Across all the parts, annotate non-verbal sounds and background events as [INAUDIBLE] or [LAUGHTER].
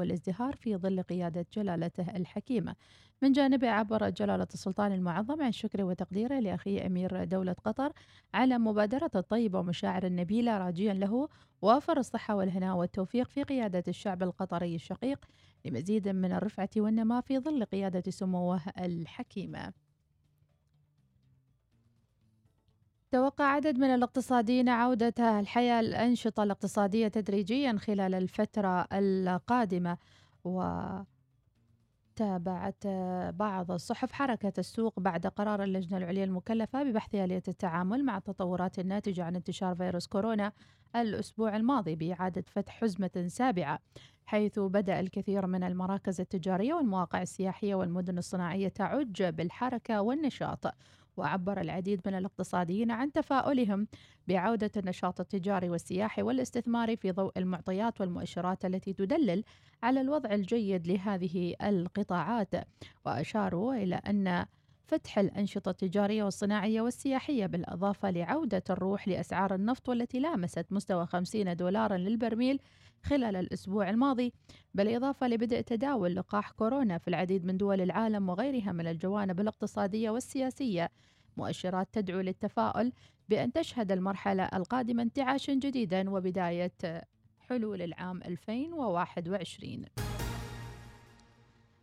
والازدهار في ظل قيادة جلالته الحكيمة. من جانبه عبر جلالة السلطان المعظم عن شكره وتقديره لأخيه أمير دولة قطر على مبادرته الطيبة ومشاعر النبيلة راجيا له وافر الصحة والهناء والتوفيق في قيادة الشعب القطري الشقيق لمزيد من الرفعة والنماء في ظل قيادة سموه الحكيمة. توقع عدد من الاقتصاديين عودة الحياة الأنشطة الاقتصادية تدريجيا خلال الفترة القادمة وتابعت بعض الصحف حركة السوق بعد قرار اللجنة العليا المكلفة ببحث آلية التعامل مع التطورات الناتجة عن انتشار فيروس كورونا الأسبوع الماضي بإعادة فتح حزمة سابعة حيث بدأ الكثير من المراكز التجارية والمواقع السياحية والمدن الصناعية تعج بالحركة والنشاط. وعبر العديد من الاقتصاديين عن تفاؤلهم بعودة النشاط التجاري والسياحي والاستثماري في ضوء المعطيات والمؤشرات التي تدلل على الوضع الجيد لهذه القطاعات. وأشاروا إلى أن فتح الأنشطة التجارية والصناعية والسياحية بالإضافة لعودة الروح لأسعار النفط والتي لامست مستوى 50 دولارا للبرميل خلال الأسبوع الماضي بالإضافة لبدء تداول لقاح كورونا في العديد من دول العالم وغيرها من الجوانب الاقتصادية والسياسية. مؤشرات تدعو للتفاؤل بأن تشهد المرحلة القادمة انتعاشا جديدا وبداية حلول العام 2021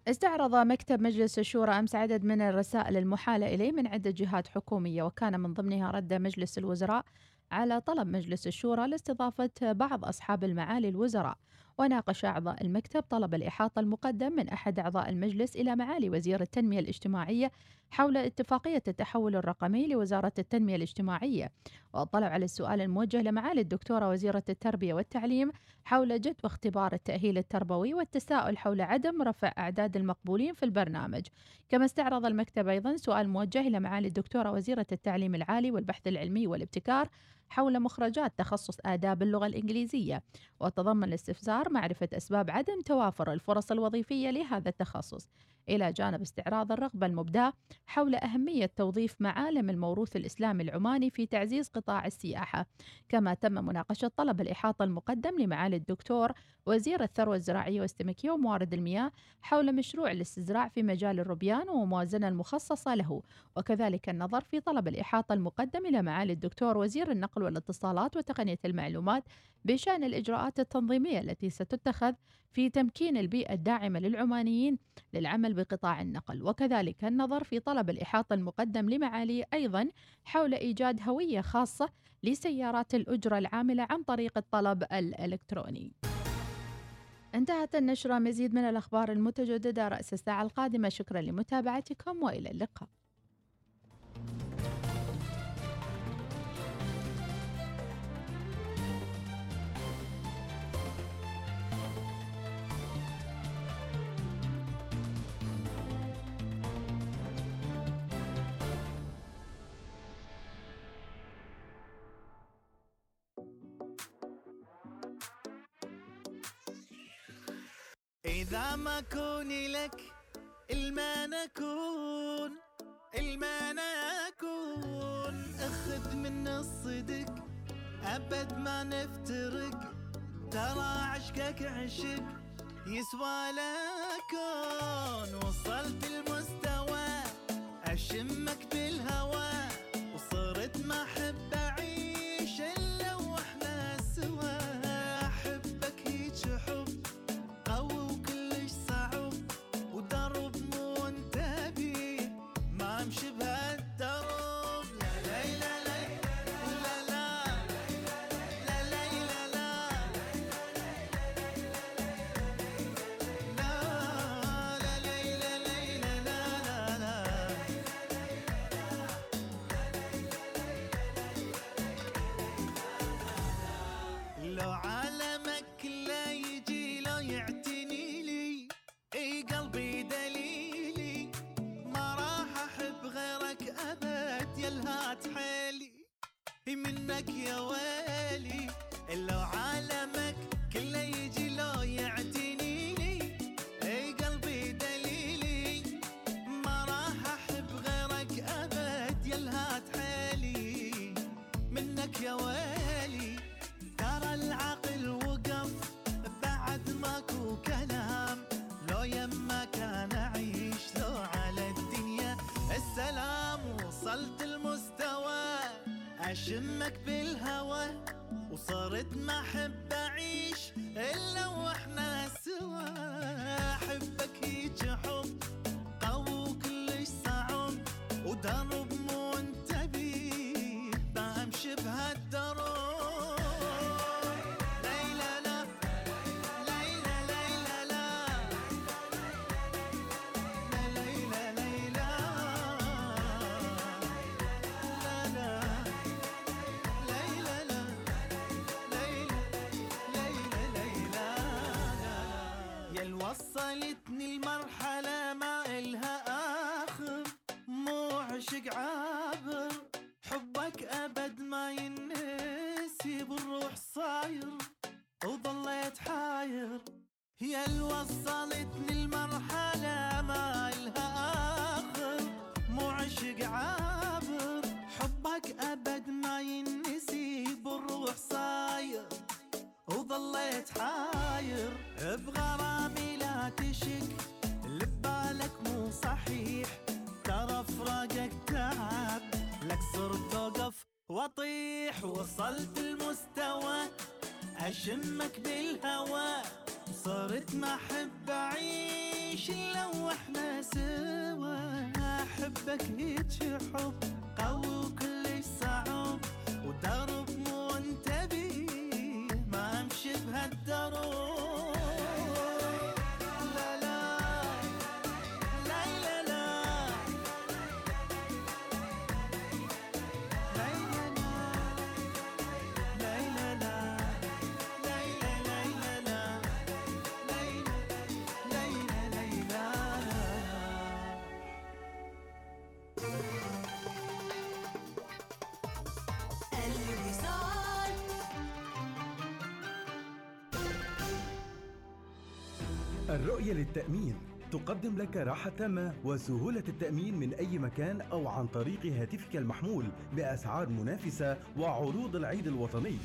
استعرض مكتب مجلس الشورى أمس عدد من الرسائل المحالة إليه من عدة جهات حكومية وكان من ضمنها رد مجلس الوزراء على طلب مجلس الشورى لاستضافة بعض أصحاب المعالي الوزراء. وناقش أعضاء المكتب طلب الإحاطة المقدم من أحد أعضاء المجلس إلى معالي وزير التنمية الاجتماعية حول اتفاقية التحول الرقمي لوزارة التنمية الاجتماعية. واطلع على السؤال الموجه لمعالي الدكتورة وزيرة التربية والتعليم حول جدوى اختبار التأهيل التربوي والتساؤل حول عدم رفع أعداد المقبولين في البرنامج. كما استعرض المكتب أيضا سؤال موجه إلى معالي الدكتورة وزيرة التعليم العالي والبحث العلمي والابتكار حول مخرجات تخصص آداب اللغة الإنجليزية وتضمن الاستفسار معرفة أسباب عدم توافر الفرص الوظيفية لهذا التخصص. إلى جانب استعراض الرغبة المبداة حول أهمية توظيف معالم الموروث الإسلامي العماني في تعزيز قطاع السياحة. كما تم مناقشة طلب الإحاطة المقدم لمعالي الدكتور وزير الثروة الزراعية والسمكية وموارد المياه حول مشروع الاستزراع في مجال الربيان وموازنة المخصصة له. وكذلك النظر في طلب الإحاطة المقدم إلى معالي الدكتور وزير النقل والاتصالات وتقنية المعلومات بشأن الإجراءات التنظيمية التي ستتخذ في تمكين البيئة الداعمة للعمانيين للعمل بقطاع النقل. وكذلك النظر في طلب الإحاطة المقدم لمعالي أيضا حول إيجاد هوية خاصة لسيارات الأجرة العاملة عن طريق الطلب الإلكتروني. انتهت النشرة. مزيد من الأخبار المتجددة رأس الساعة القادمة. شكرا لمتابعتكم وإلى اللقاء. إذا ما كوني لك إلما نكون إلما نكون أخذ من الصدق أبد ما نفترق. ترى عشقك عشق يسوى لكون وصلت المستوى أشمك بالهوى. منك يا والي اللوعات أشمك بالهوى وصرت ما اللي وصلتني المرحلة ما إلها آخر. مو عشق عابر حبك أبد ما ينسي بالروح صاير وظليت حاير. بغرامي لا تشك اللي ببالك مو صحيح. ترى فراقك تعب لك صرت اوقف واطيح وصلت المستوى أشمك بالهوى. صرت ما أحب أعيش إلا وإحنا سوا. أحبك هيج حب. الرؤية للتأمين. تقدم لك راحة تامة وسهولة التأمين من أي مكان أو عن طريق هاتفك المحمول بأسعار منافسة وعروض العيد الوطني.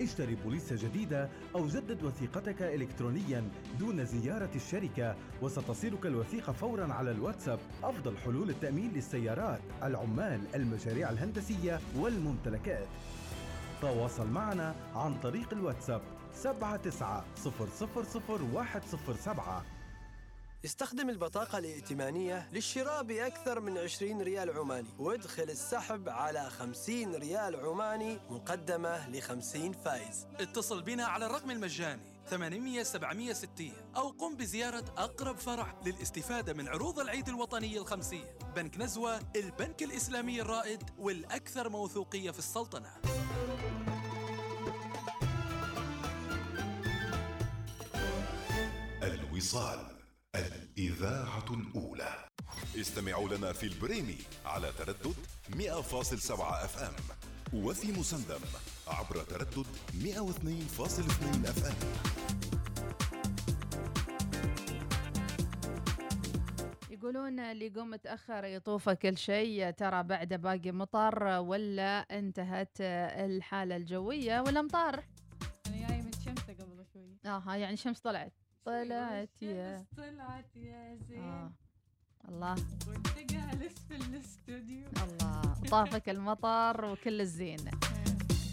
اشتري بوليسة جديدة أو جدد وثيقتك إلكترونيا دون زيارة الشركة وستصلك الوثيقة فورا على الواتساب. أفضل حلول التأمين للسيارات العمال المشاريع الهندسية والممتلكات. تواصل معنا عن طريق الواتساب. 79000107 استخدم البطاقة الائتمانية للشراء بأكثر من 20 ريال عماني وادخل السحب على 50 ريال عماني مقدمة ل 50 فايز. اتصل بنا على الرقم المجاني 800 760 أو قم بزيارة أقرب فرع للاستفادة من عروض العيد الوطني الخمسية بنك نزوة البنك الإسلامي الرائد والأكثر موثوقية في السلطنة. الوصال الإذاعة الأولى. استمعوا لنا في البريمي على تردد 100.7 FM وفي مسندم عبر تردد 102.2 FM. يقولون اللي يقوم متأخر يطوفه كل شيء ترى بعده باقي مطر ولا انتهت الحالة الجوية والأمطار أنا جاي متشمسه قبل شوي. آه يعني شمس طلعت. طلعت يا طلعت يا زين. آه. الله. وانت جالس في الاستوديو. الله. طافك المطر وكل الزين.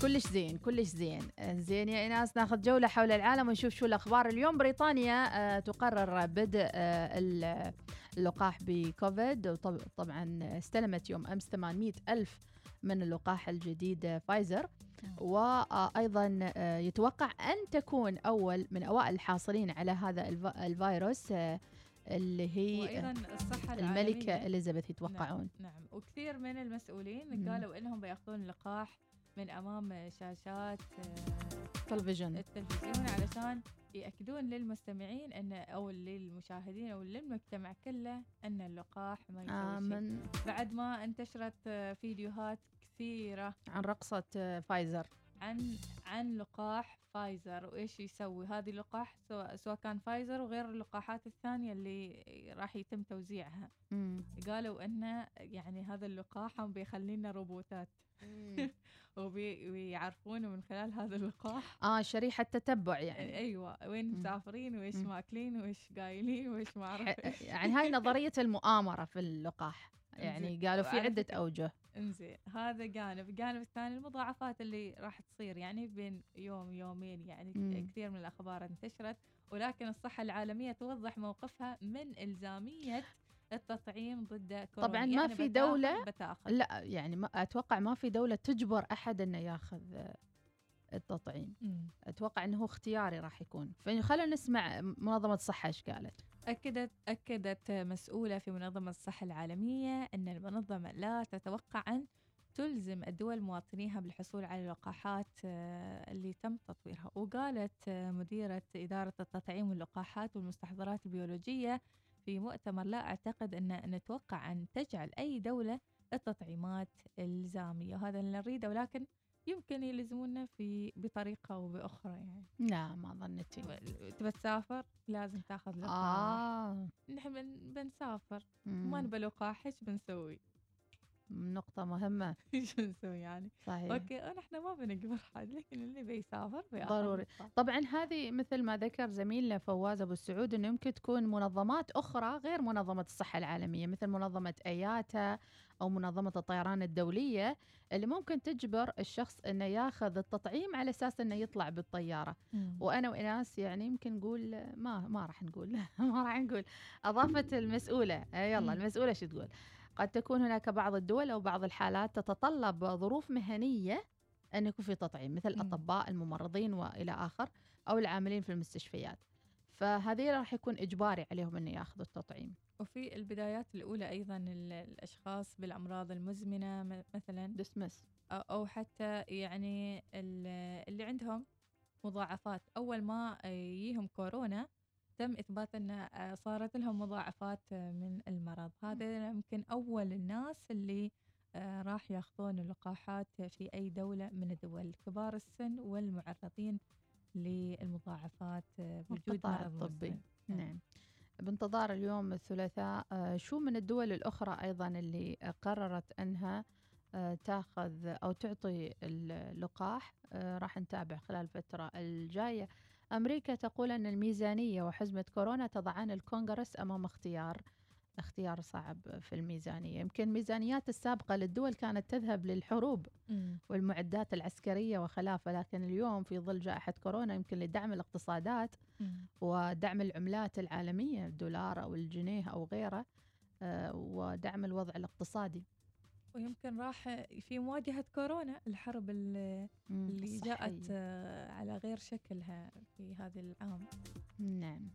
كلش زين كلش زين. زين يا ايناس ناخذ جولة حول العالم ونشوف شو الأخبار. اليوم بريطانيا آه، تقرر بدء آه، ال- اللقاح بكوفيد وطبعا استلمت يوم أمس 800 ألف من اللقاح الجديد فايزر. وأيضا آه، يتوقع أن تكون أول من أوائل الحاصلين على هذا الف- الفيروس آه، اللي هي وأيضا الصحة الملكة إليزابيث يتوقعون. نعم وكثير من المسؤولين. قالوا إنهم بيأخذون لقاح من أمام شاشات آه، تلفزيون. التلفزيون علشان يأكدون للمستمعين إن أو للمشاهدين أو للمجتمع كله إن اللقاح ما يسوي شيء. آمن بعد ما انتشرت آه، فيديوهات كثيرة عن رقصة آه، فايزر. عن عن لقاح فايزر وإيش يسوي؟ هذه اللقاح سواء سواء كان فايزر وغير اللقاحات الثانية اللي راح يتم توزيعها. مم. قالوا انه يعني هذا اللقاح هم بيخلينا روبوتات. [LAUGHS] وبي- ويعرفون من خلال هذا اللقاح. آه شريحة تتبع يعني. أيوه. وين. مسافرين وإيش. ماكلين وإيش قايلين وإيش ما أعرف. يعني هاي نظرية المؤامرة في اللقاح. [LAUGHS] يعني. قالوا في فكرة- أوجه. إنزين هذا جانب. الجانب الثاني المضاعفات اللي راح تصير يعني بين يوم يومين يعني مم. كثير من الأخبار انتشرت. ولكن الصحة العالمية توضح موقفها من إلزامية التطعيم ضد كورونا. طبعاً ما يعني في بتاخذ- دولة بتاخذ. لا يعني ما أتوقع ما في دولة تجبر أحد إنه ياخذ التطعيم. مم. أتوقع إنه هو اختياري راح يكون. فخلينا نسمع منظمة الصحة إيش قالت. أكدت أكدت مسؤولة في منظمة الصحة العالمية أن المنظمة لا تتوقع أن تلزم الدول مواطنيها بالحصول على اللقاحات آه، اللي تم تطويرها. وقالت آه، مديرة إدارة التطعيم واللقاحات والمستحضرات البيولوجية في مؤتمر لا أعتقد أن نتوقع أن تجعل أي دولة التطعيمات إلزامية. وهذا اللي نريده ولكن يمكن يلزمونا في بطريقة أو بأخرى يعني. لا ما ظنيتي تبى تسافر؟ لازم تاخذ لقاح آه. نحن بن- بنسافر. ما نبى لقاح إيش بنسوي؟ نقطة مهمة [LAUGHS] إيش بنسوي يعني؟ صحيح okay نحن ما بنجبر حد لكن اللي بيسافر بيأخذ ضروري. طبعا هذه مثل ما ذكر زميلنا فواز أبو السعود إنه يمكن تكون منظمات أخرى غير منظمة الصحة العالمية مثل منظمة أياتا أو منظمة الطيران الدولية اللي ممكن تجبر الشخص إنه ياخذ التطعيم على أساس إنه يطلع بالطيارة مم. وأنا وإناس يعني يمكن نقول ما ما راح نقول [LAUGHS] ما راح نقول اضافت المسؤولة آه يلا مم. المسؤولة شو تقول قد تكون هناك بعض الدول أو بعض الحالات تتطلب ظروف مهنية أن يكون في تطعيم مثل مم. الأطباء الممرضين وإلى آخر أو العاملين في المستشفيات. فهذه راح يكون إجباري عليهم أن ياخذوا التطعيم. وفي البدايات الأولى أيضا ال- الأشخاص بالأمراض المزمنة م- مثلا. دسمس أو- أو حتى يعني ال- اللي عندهم مضاعفات. أول ما يجيهم كورونا تم اثبات إن آه، صارت لهم مضاعفات آه، من المرض هذا يمكن أول الناس اللي آه، راح ياخذون اللقاحات في أي دولة من الدول كبار السن والمعرضين للمضاعفات بوجود مرض الطبي. مزمن. نعم. نعم بانتظار اليوم الثلاثاء شو من الدول الأخرى أيضا اللي قررت أنها تاخذ أو تعطي اللقاح راح نتابع خلال الفترة الجاية أمريكا تقول أن الميزانية وحزمة كورونا تضعان الكونغرس أمام اختيار اختيار صعب في الميزانية يمكن الميزانيات السابقة للدول كانت تذهب للحروب. والمعدات العسكرية وخلافه لكن اليوم في ظل جائحة كورونا يمكن لدعم الاقتصادات. ودعم العملات العالمية الدولار أو الجنيه أو غيره آه، ودعم الوضع الاقتصادي ويمكن راح في مواجهة كورونا الحرب اللي اللي جاءت. آه، على غير شكلها في هذا العام. نعم.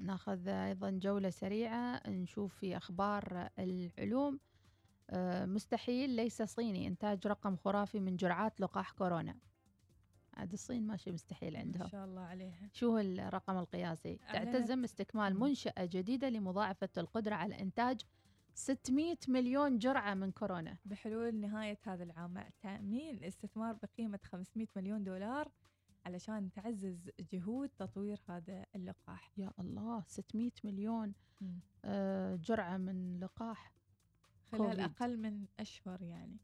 ناخذ أيضا جولة سريعة نشوف في أخبار العلوم. آه، مستحيل ليس صيني. إنتاج رقم خرافي من جرعات لقاح كورونا. عاد الصين ماشي مستحيل ما عندهم. شاء الله عليها. شو هو الرقم القياسي؟ تعتزم استكمال. منشأة جديدة لمضاعفة القدرة على إنتاج 600 مليون جرعة من كورونا بحلول نهاية هذا العام مع تأمين استثمار بقيمة 500 مليون دولار علشان تعزز جهود تطوير هذا اللقاح يا الله 600 مليون. آه، جرعة من لقاح خلال كوفيد. أقل من أشهر يعني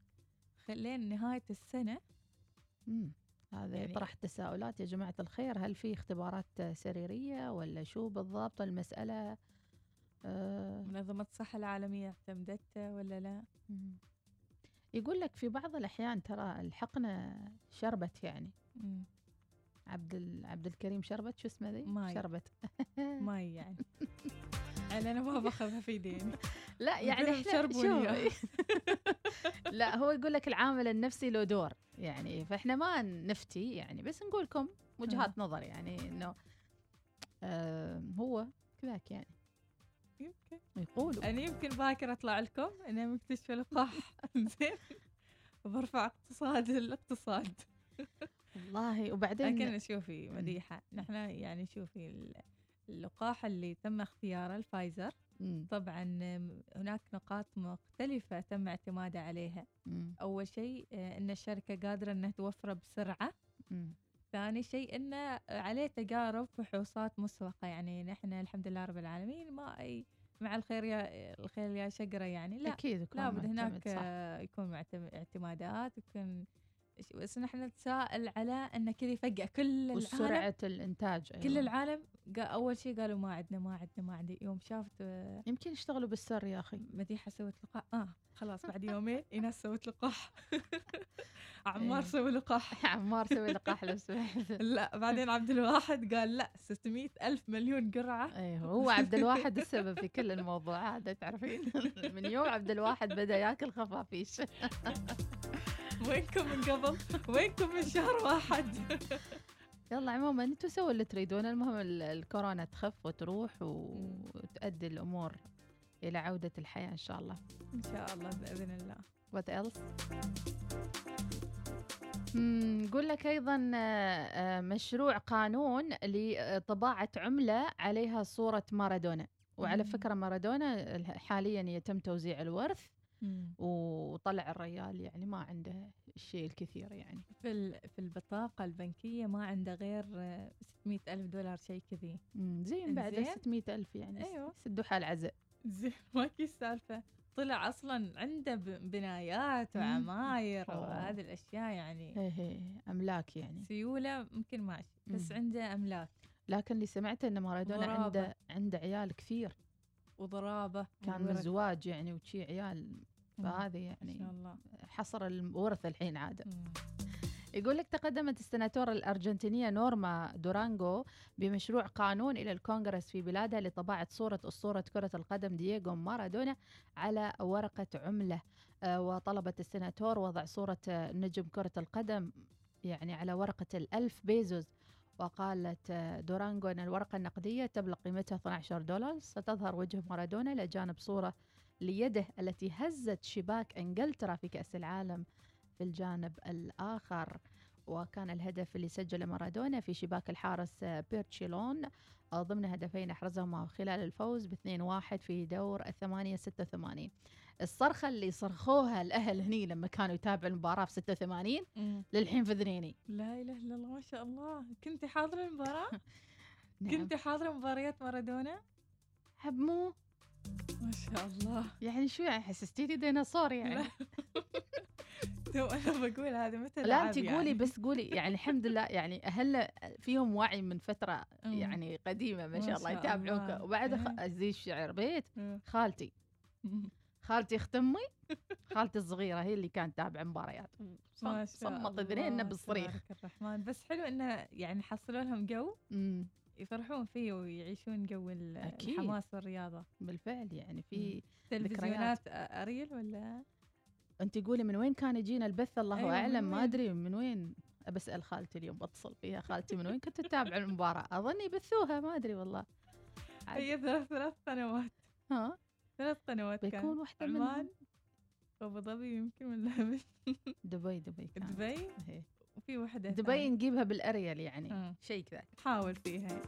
خلين نهاية السنة مم. هذا يعني- يطرح تساؤلات يا جماعة الخير هل في اختبارات سريرية ولا شو بالضبط المسألة منظمة الصحة العالمية اعتمدته ولا لا؟ مم. يقول لك في بعض الأحيان ترى الحقنة شربت يعني. مم. عبد عبد الكريم شربت؟ شو اسمه ذي؟ ماي. شربت. [LAUGHS] ماي يعني. يعني أنا ما باخذها في يدين [LAUGHS] لا يعني إحنا شربوا. [LAUGHS] لا هو يقول لك العامل النفسي له دور يعني. فإحنا ما نفتي يعني بس نقول لكم وجهات نظر يعني إنه آه هو كذاك يعني. يمكن. يقولوا. أنا يمكن باكر أطلع لكم. أنا مكتشفة لقاح. [LAUGHS] زين. وبرفع اقتصاد الاقتصاد. والله. وبعدين لكن شوفي مديحة. نحن يعني شوفي ال- اللقاح اللي تم اختياره الفايزر مم، طبعا هناك نقاط مختلفة تم اعتمادها عليها. مم، أول شيء أن الشركة قادرة أنها توفره بسرعة. مم، ثاني شيء أنه عليه تجارب فحوصات مسبقة. يعني نحن الحمد لله رب العالمين ما أي مع الخير يا الخير يا شجرة يعني لا أكيد يكون لابد هناك صح. يكون اعتمادات يكون بس نحن نتساءل على انه كذا فجأة كل العالم وسرعة الإنتاج كل أيوة. العالم قا أول شيء قالوا ما عندنا ما عندنا ما عندي يوم شافت آه، يمكن يشتغلوا بالسر يا أخي. مديحة سوت لقاح. آه خلاص بعد يومين [LAUGHS] إيناس سوت لقاح. [LAUGHS] عمار إيه. سوى لقاح. [LAUGHS] عمار سوي لقاح لو سمحت لا بعدين عبد الواحد قال لا 600 ألف مليون قرعة. إيه هو عبد الواحد السبب في كل الموضوع هذا تعرفين؟ من يوم عبد الواحد بدأ ياكل خفافيش. وينكم من قبل؟ وينكم من شهر واحد؟ يلا عموما أنتم سووا اللي تريدونه المهم ال- الكورونا تخف وتروح وتؤدي الأمور إلى عودة الحياة إن شاء الله. إن شاء الله بإذن الله. وات ايلس نقول لك أيضا آه، آه، مشروع قانون لطباعة عملة عليها صورة مارادونا. وعلى. فكرة مارادونا ال- حاليا يتم توزيع الورث. وطلع الريال يعني ما عنده الشيء الكثير يعني في في البطاقة البنكية ما عنده غير آه، 600 ألف دولار شيء كذي زين بعد إنزين. 600 ألف يعني أيوة. سدوا حال عزاء زين [LAUGHS] ما كي السالفة طلع أصلا عنده بنايات. وعماير. وهذه الأشياء يعني هي هي أملاك يعني سيولة ممكن ماشي بس مم. عنده أملاك لكن اللي سمعته أن مارادونا. عنده عنده عيال كثير وضرابة كان. مزواج يعني وشي عيال. فهذه ما شاء يعني الله حصر الورث الحين عاد. يقول لك تقدمت السناتورة الأرجنتينية نورما دورانغو بمشروع قانون إلى الكونغرس في بلادها لطباعة صورة أسطورة كرة القدم دييغو مارادونا على ورقة عملة آه، وطلبت السناتور وضع صورة نجم كرة القدم يعني على ورقة الألف بيزوز وقالت آه، دورانغو أن الورقة النقدية تبلغ قيمتها 12 دولار. ستظهر وجه مارادونا إلى جانب صورة ليده التي هزت شباك إنجلترا في كأس العالم في الجانب الآخر. وكان الهدف اللي سجله مارادونا في شباك الحارس بيرتشيلون آه، ضمن هدفين أحرزهما خلال الفوز ب 2-1 في دور الثمانية 86 الصرخة اللي صرخوها الأهل هني لما كانوا يتابعوا المباراة في 86 مم. للحين في ذنيني لا إله إلا الله ما شاء الله. كنتي حاضرة المباراة؟ [LAUGHS] نعم. كنتي حاضرة مباريات مارادونا؟ حبمو ما شاء الله. يعني شو يعني حسستيني ديناصور يعني؟ [LAUGHS] أنا [LAUGHS] بقول هذا متى لا انت قولي يعني. بس قولي. [LAUGHS] يعني الحمد لله يعني اهلنا فيهم وعي من فترة. يعني قديمة ما شاء الله يتابعوك. وبعد خ- إيه. أزيد شعر بيت. خالتي. [LAUGHS] خالتي اخت امي خالتي الصغيرة هي اللي كانت تتابع مباريات. صمت اذنينا بالصريخ الرحمن. بس حلو انه يعني حصلوا لهم جو يفرحون فيه ويعيشون جو. الحماس والرياضة. بالفعل يعني في تلفزيونات أريل ولا؟ انت قولي من وين كان يجينا البث؟ الله أيوة، من أعلم ما؟ أدري من وين. بسال خالتي اليوم بتصل فيها خالتي من وين؟ كنت تتابع المباراة. أظن يبثوها ما أدري والله. هي ثلاث ثلاث قنوات ها؟ ثلاث قنوات بيكون كان واحدة عمان منهم أبو ظبي يمكن ولا [LAUGHS] دبي دبي كانت. دبي؟ إيه. وفي واحدة دبي ثانية. نجيبها بالأريال يعني آه. شيء كذا. نحاول فيها.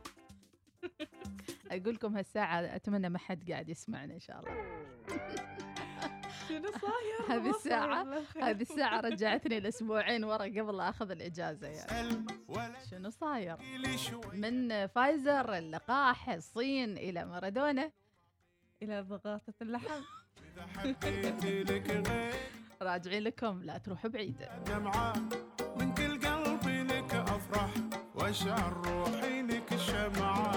أقول لكم هالساعة أتمنى ما حد قاعد يسمعنا إن شاء الله. [LAUGHS] شنو [LAUGHS] صاير؟ هذه الساعة-. هذه [LAUGHS] الساعة رجعتني الاسبوعين ورا قبل لا أخذ الإجازة يعني. شنو صاير؟ من فايزر اللقاح الصين إلى مارادونا. إلى ضغاطة اللحم. [LAUGHS] إذا حبيت لك غير. راجعين لكم لا تروحوا بعيد. دمعة من كل قلبي لك أفرح واشعر روحي لك شمعة.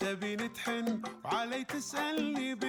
تبي نتحن وعلي تسألني بزيادة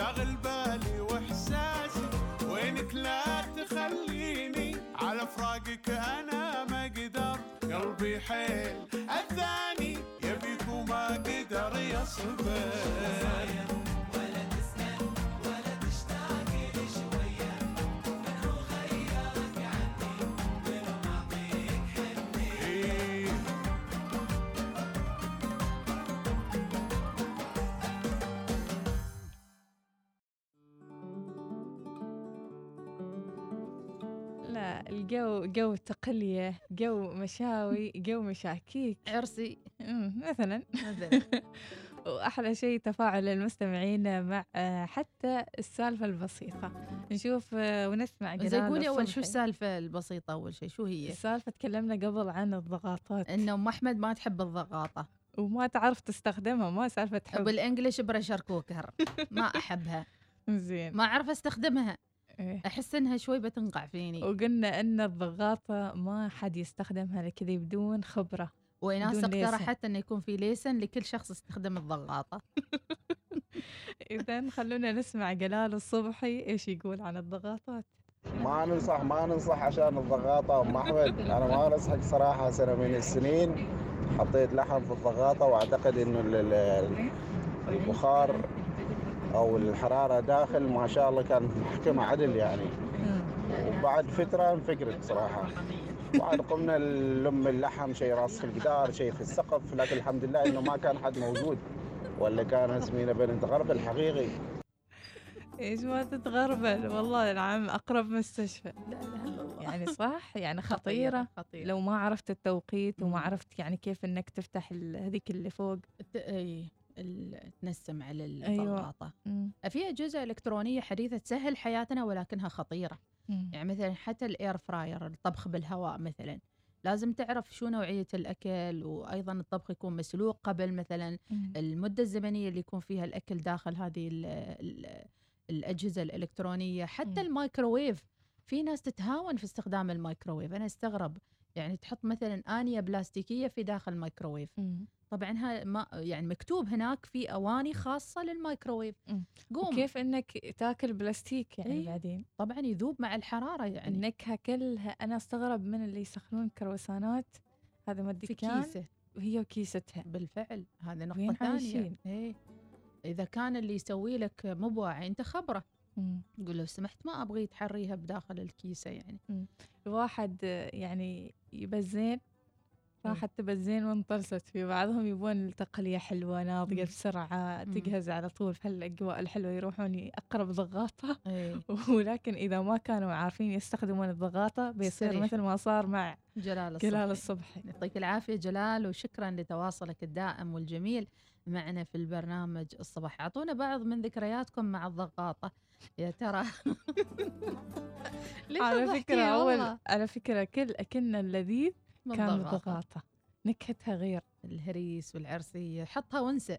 شاغل بالي وإحساسي. وينك لا تخليني على فراقك أنا ما أقدر. قلبي حيل أذاني يبيك وما قدر يصبر. الجو جو تقلية جو مشاوي جو مشاكيك. عرسي. مثلا. مثلا. [LAUGHS] وأحلى شيء تفاعل المستمعين مع آه، حتى السالفة البسيطة. نشوف آه، ونسمع زي قولي أول شو. السالفة البسيطة أول شيء؟ شو هي؟ السالفة تكلمنا قبل عن الضغاطات. إنه أم أحمد ما تحب الضغاطة. وما تعرف تستخدمها ما سالفة حب. بال English pressure cooker. ما [LAUGHS] أحبها. زين. ما أعرف أستخدمها. إيه. أحس إنها شوي بتنقع فيني وقلنا إن الضغاطة ما حد يستخدمها لكذا بدون خبرة وناس. اقترحت إنه يكون في ليسن لكل شخص يستخدم الضغاطة [LAUGHS] إذا خلونا نسمع جلال الصبحي إيش يقول عن الضغاطات ما ننصح ما ننصح عشان الضغاطة أم أحمد [LAUGHS] أنا ما ننصحك صراحة سنة من السنين حطيت لحم في الضغاطة وأعتقد إنه ال- ال- البخار أو الحرارة داخل ما شاء الله كان محكمة عدل يعني. وبعد فترة انفجرت صراحة. وعاد قمنا نلم اللحم شيء راس في الجدار شيء في السقف لكن الحمد لله إنه ما كان حد موجود. ولا كان زميلنا بنت غرب الحقيقي. إيش ما تتغربل والله العام أقرب مستشفى. لا اله الا الله يعني صح؟ يعني خطيرة خطيرة. لو ما عرفت التوقيت وما. عرفت يعني كيف إنك تفتح هذيك اللي فوق. اي تنسم على أيوة. الضغاطه مم. في اجهزه الكترونيه حديثة تسهل حياتنا ولكنها خطيرة مم. يعني مثلا حتى ال air fryer الطبخ بالهواء مثلا لازم تعرف شو نوعية الأكل وأيضا الطبخ يكون مسلوق قبل مثلا مم. المدة الزمنية اللي يكون فيها الأكل داخل هذه ال ال الأجهزة الإلكترونية حتى مم. الميكروويف في ناس تتهاون في استخدام الميكروويف أنا أستغرب يعني تحط مثلا آنية بلاستيكية في داخل الميكروويف مم. طبعا ها ما يعني مكتوب هناك في أواني خاصة للميكروويف مم. قوم. كيف إنك تاكل بلاستيك يعني إيه. بعدين؟ طبعا يذوب مع الحرارة يعني. النكهة كلها أنا أستغرب من اللي يسخنون كروسانات. هذا ما في كيسة. وهي وكيستها. بالفعل. هذه نقطة ثانية؟ إيه. إذا كان اللي يسوي لك مو بواعي أنت خبرة. مم. قول لو سمحت ما أبغي تحريها بداخل الكيسة يعني. الواحد آه، يعني يبزين. مم. راحت تبزين وانطلست في بعضهم يبون التقلية حلوة ناضجة. بسرعة. تجهز على طول في هالأجواء الحلوة يروحون أقرب ضغاطة [LAUGHS] ولكن إذا ما كانوا عارفين يستخدمون الضغاطة بيصير. مثل ما صار مع جلال جلال الصبحي الصبحي يعطيك العافية جلال وشكرا لتواصلك الدائم والجميل معنا في البرنامج الصباح أعطونا بعض من ذكرياتكم مع الضغاطة يا ترى [LAUGHS] على فكرة أول؟ على فكرة كل أكلنا اللذيذ من كان. الضغاطة نكهتها غير الهريس والعرسية حطها وانسى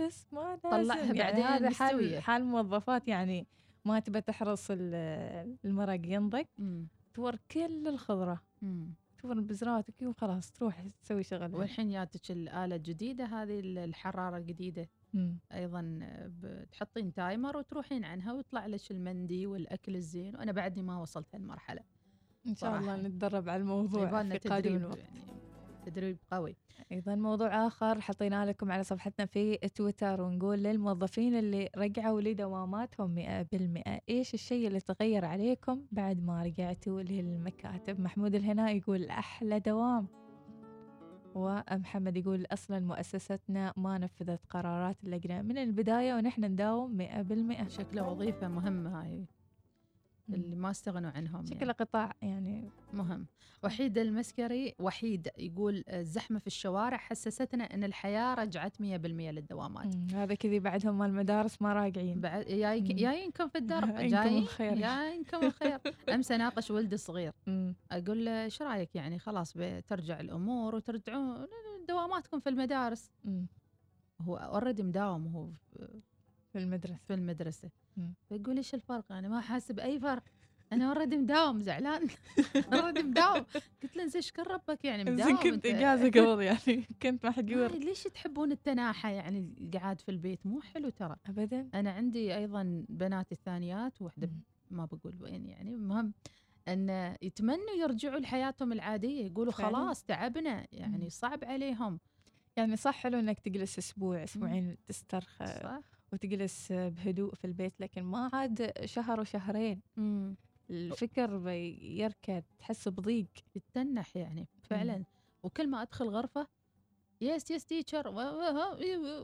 بس ما طلعها لازم يعني بعدين هذا. حال حال موظفات يعني ما تبى تحرص ال- المرق ينضج. تور كل الخضرة مم. تور البزرات وخلاص تروح تسوي شغلها والحين جاتك الآلة الجديدة هذه ال- الحرارة الجديدة مم. أيضا بتحطين تايمر وتروحين عنها ويطلع لك المندي والأكل الزين وأنا بعدني ما وصلت هالمرحلة إن شاء الله. نتدرب على الموضوع في قادم الوقت. يعني تدريب قوي. أيضا موضوع آخر حطينا لكم على صفحتنا في تويتر ونقول للموظفين اللي رجعوا لدواماتهم مئة بالمئة إيش الشيء اللي تغير عليكم بعد ما رجعتوا للمكاتب؟ محمود الهناء يقول أحلى دوام. ومحمد يقول أصلا مؤسستنا ما نفذت قرارات اللجنة من البداية ونحن نداوم مئة بالمئة. شكله وظيفة مهمة هاي. اللي ما استغنوا عنهم شكله يعني. قطاع يعني مهم. وحيد المسكري وحيد يقول الزحمة في الشوارع حسستنا أن الحياة رجعت 100% للدوامات. هذا كذي بعدهم المدارس ما راجعين بعد. جايينكم في الدرب. [LAUGHS] جايينكم الخير. [LAUGHS] أمس أناقش ولدي الصغير مم. أقول له إيش رأيك يعني خلاص بترجع الأمور وترجعون؟ دواماتكم في المدارس. هو already مداوم هو في- المدرسة. في المدرسة. مم. فيقول إيش الفرق؟ أنا ما حاسس باي فرق. أنا already مداوم زعلان. [LAUGHS] already مداوم. قلت له زين اشكر ربك يعني زين مداوم كنت أنت. اجازة [LAUGHS] قبل يعني. كنت محجور هاي ليش تحبون التناحة؟ يعني القعاد في البيت مو حلو ترى. ابدا. أنا عندي أيضا بناتي الثانيات واحدة مم. ما بقول وين يعني. المهم أن يتمنوا يرجعوا لحياتهم العادية. يقولوا. خلاص تعبنا. يعني. صعب عليهم. يعني صح حلو إنك تجلس أسبوع أسبوعين تسترخى. صح. وتجلس بهدوء في البيت لكن ما عاد شهر وشهرين مم. الفكر بي- يركض تحس بضيق يتنح يعني فعلا وكل ما أدخل غرفة yes yes teacher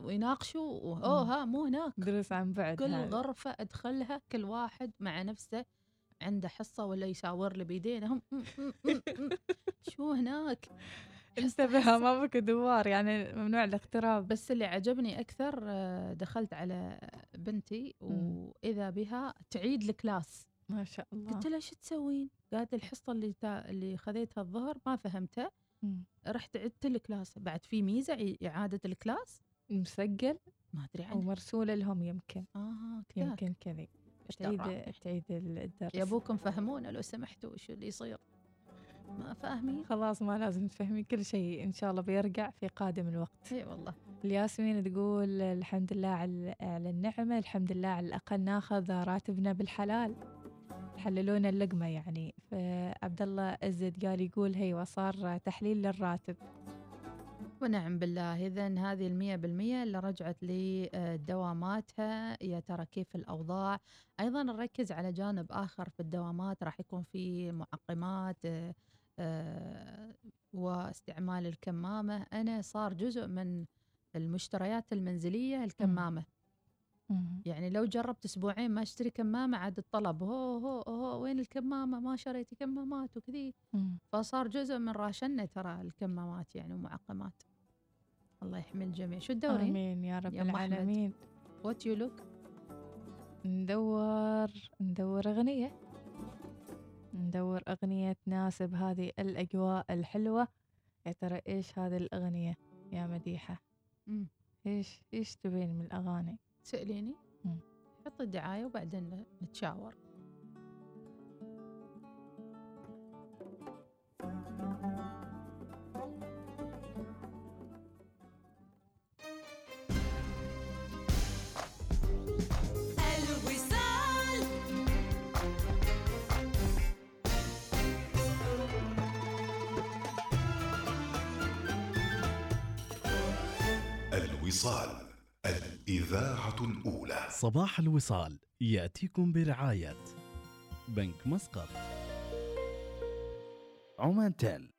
ويناقشوا أوه مم. ها مو هناك دروس عن بعد كل هذا. غرفة أدخلها كل واحد مع نفسه عنده حصة ولا يشاور لي بيدينهم. [LAUGHS] شو هناك انتبه. ما بك دوار يعني ممنوع الاقتراب. بس اللي عجبني أكثر آه، دخلت على بنتي. وإذا بها تعيد ال class. ما شاء الله. قلت لها شو تسوين؟ قالت الحصة اللي تا... اللي خذيتها الظهر ما فهمتها. رحت عدت ال class. بعد في ميزة إعادة ال class. مسجل؟ ما أدري عنها. ومرسولة لهم يمكن. آه كذا يمكن كذي. تعيد؟ تعيد الدرس. يا أبوكم فهمونا لو سمحتوا شو اللي يصير. ما فاهمين. خلاص ما لازم تفهمي كل شيء إن شاء الله بيرجع في قادم الوقت. إي والله. الياسمين تقول الحمد لله على النعمة الحمد لله على الأقل ناخذ راتبنا بالحلال. حللونا اللقمة يعني. فعبد الله عزت قال يقول هي وصار تحليل للراتب. ونعم بالله. إذا هذه المية بالمية اللي رجعت لدواماتها يا ترى كيف الأوضاع. أيضا نركز على جانب آخر في الدوامات. راح يكون في معقمات واستعمال الكمامة. أنا صار جزء من المشتريات المنزلية الكمامة. يعني لو جربت أسبوعين ما أشتري كمامة عاد الطلب هو هو هو وين الكمامة؟ ما شريتي كمامات وكذي. مم. فصار جزء من راشنا ترى الكمامات يعني ومعقمات. الله يحمي الجميع. شو تدورين؟ آمين. يا رب يا. العالمين. what you look ندور ندور أغنية. ندور أغنية تناسب هذه الأجواء الحلوة. يا ترى إيش هذه الأغنية يا مديحة؟ إيش إيش تبين من الأغاني؟ تسأليني؟ مم. حط الدعاية وبعدين نتشاور. الوصال الإذاعة الأولى. صباح الوصال يأتيكم برعاية بنك مسقط. عمان تيل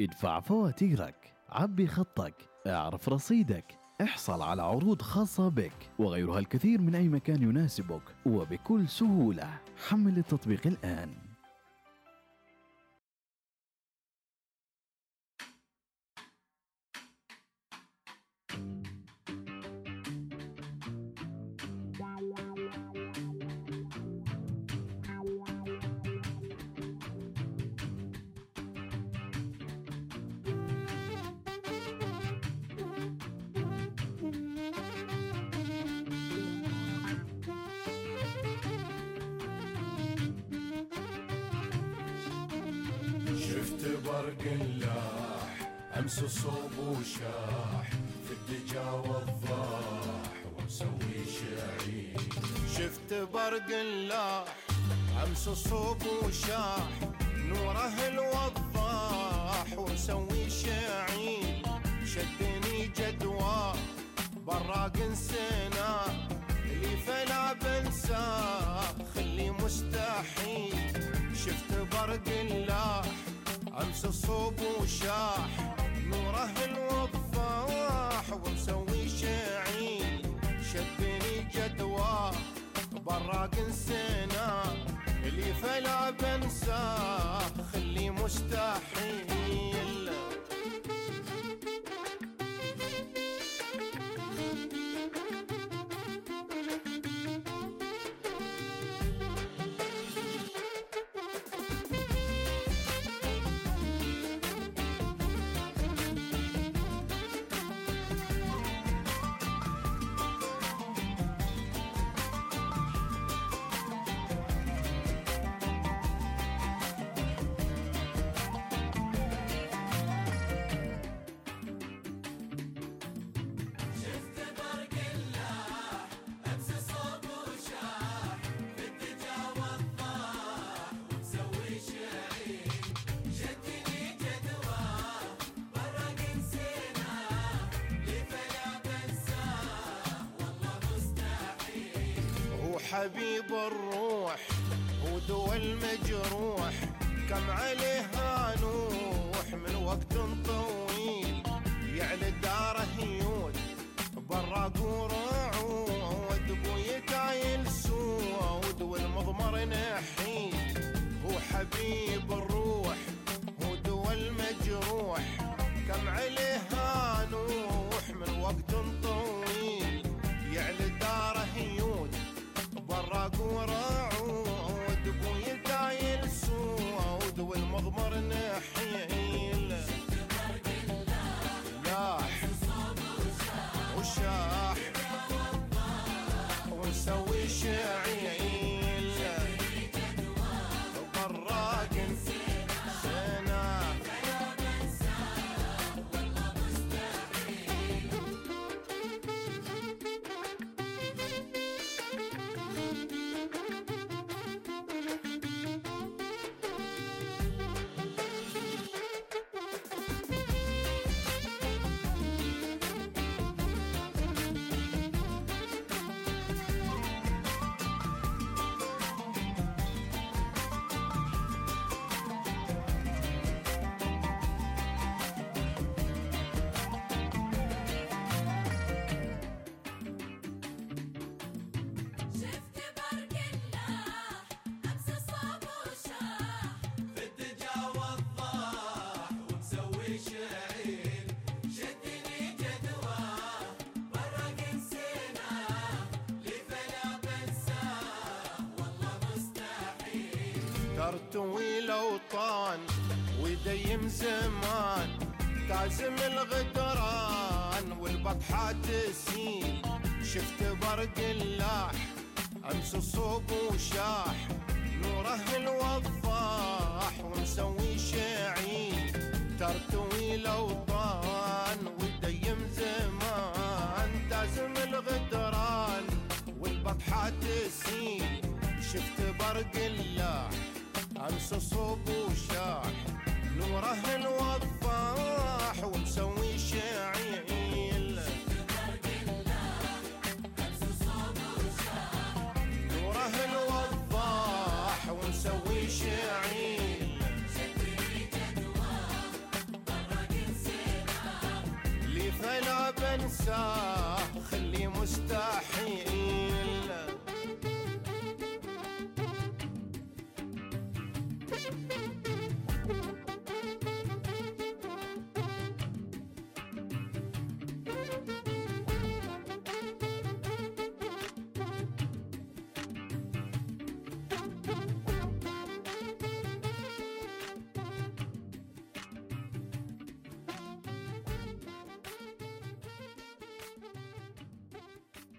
ادفع فواتيرك عبي خطك اعرف رصيدك احصل على عروض خاصة بك وغيرها الكثير من أي مكان يناسبك وبكل سهولة. حمل التطبيق الآن. امس صوب وشاح نوره الوضاح ومسوي شعير شدني جدوى براق انسنا اللي فلا بنساه خلي مستحيل شفت برق اللاح أمس الصوب وشاح نوره الوضاح ونسوي شعيل شدني جدوى براق نسينا. اللي فلا بنساه خلي مستحيل. ترتوي الاوطان ويديم زمان تعزم الغدران والبطحة تسيل. شفت برق اللاح أمس صوب وشاح نوره الوضاح ومسوي امس صوب وشاح. نوره الوضاح ومسوي شعيل. نوره الوضاح ومسوي شعيل. لي فلا بنساه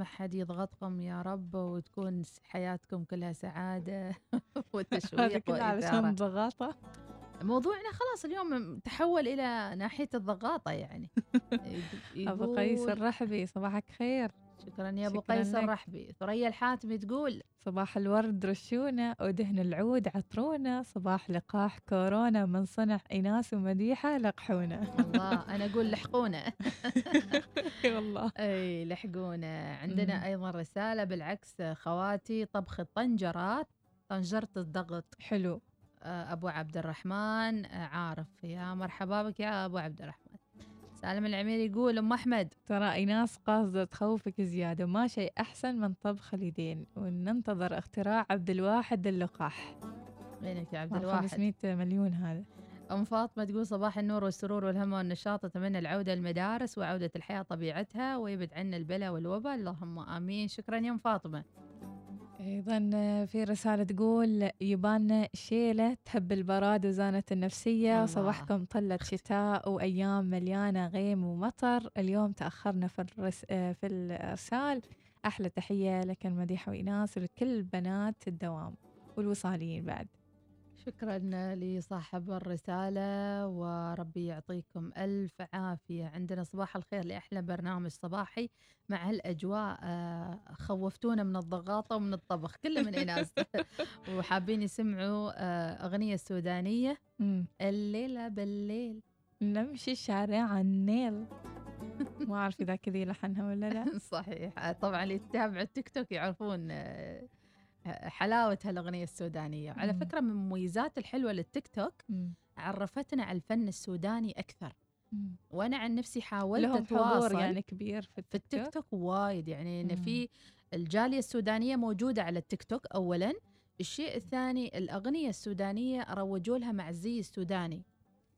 ما حد يضغطكم يا رب وتكون حياتكم كلها سعادة [LAUGHS] هذا وتشويق كله علشان وإثارة ضغاطة. موضوعنا خلاص اليوم تحول إلى ناحية الضغاطة يعني. [LAUGHS] أبو قيس الرحبي صباحك خير. شكرا يا أبو شكراً قيس. الرحبي ثريا الحاتمي تقول صباح الورد رشونا ودهن العود عطرونا صباح لقاح كورونا من صنع إناس ومديحة لقحونا. الله أنا أقول لحقونا. [LAUGHS] والله. إي لحقونا. عندنا مم. أيضا رسالة بالعكس خواتي طبخ الطنجرات طنجرة الضغط. حلو. آه، أبو عبد الرحمن آه، عارف. يا مرحبا بك يا أبو عبد الرحمن. سالم العمير يقول أم أحمد. ترى إيناس قاصدة تخوفك زيادة وما شيء أحسن من طبخ اليدين وننتظر اختراع عبد الواحد اللقاح. وينك يا عبد مال الواحد. 500 مليون هذا. أم فاطمة تقول صباح النور والسرور والهم والنشاط أتمنى العودة للمدارس وعودة الحياة طبيعتها ويبعد عنا البلاء والوباء. اللهم آمين. شكرا يا أم فاطمة. أيضا في رسالة تقول يبان شيلة تهب البراد وزانة النفسية الله. صباحكم طلت شتاء وأيام مليانة غيم ومطر. اليوم تأخرنا في, الرس... في الإرسال. أحلى تحية لك المديحة وإناس ولكل بنات الدوام والوصاليين بعد. شكرا لصاحب الرسالة وربي يعطيكم ألف عافية. عندنا صباح الخير لأحلى برنامج صباحي مع هالأجواء آه، خوفتونا من الضغاطة ومن الطبخ كله من [LAUGHS] إناس. وحابين يسمعوا آه، أغنية سودانية. الليلة بالليل. نمشي شارع النيل. ما أعرف إذا كذي لحنها ولا لا. [LAUGHS] صحيح. آه، طبعا اللي يتابعوا التيك توك يعرفون آه، حلاوة هالأغنية السودانية على مم. فكرة من المميزات الحلوة للتيك توك. عرفتنا على الفن السوداني أكثر مم. وأنا عن نفسي حاولت لهم حضور أتواصل يعني كبير في في التيك التيك توك وايد يعني إن. في الجالية السودانية موجودة على التيك توك اولا الشيء الثاني الأغنية السودانية روجوا لها مع الزي السوداني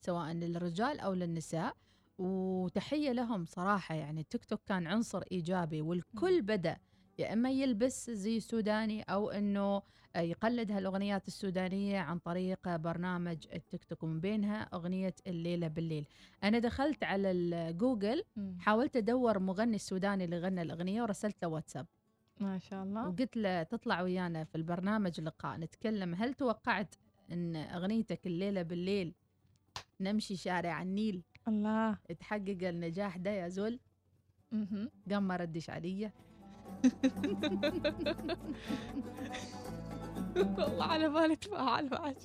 سواء للرجال أو للنساء وتحية لهم صراحة يعني التيك توك كان عنصر إيجابي والكل بدأ يا إما يلبس زي سوداني أو إنه يقلد هالأغنيات السودانية عن طريق برنامج التيك توك ومن بينها أغنية الليلة بالليل. أنا دخلت على الجوجل مم. حاولت أدور مغني السوداني اللي غنى الأغنية ورسلت له واتساب. ما شاء الله. وقلت له تطلع ويانا في البرنامج لقاء نتكلم. هل توقعت إن أغنيتك الليلة بالليل نمشي شارع النيل؟ الله. تحقق النجاح ده يا زول. قام ما ردش علي. والله على بالي تفاعل معك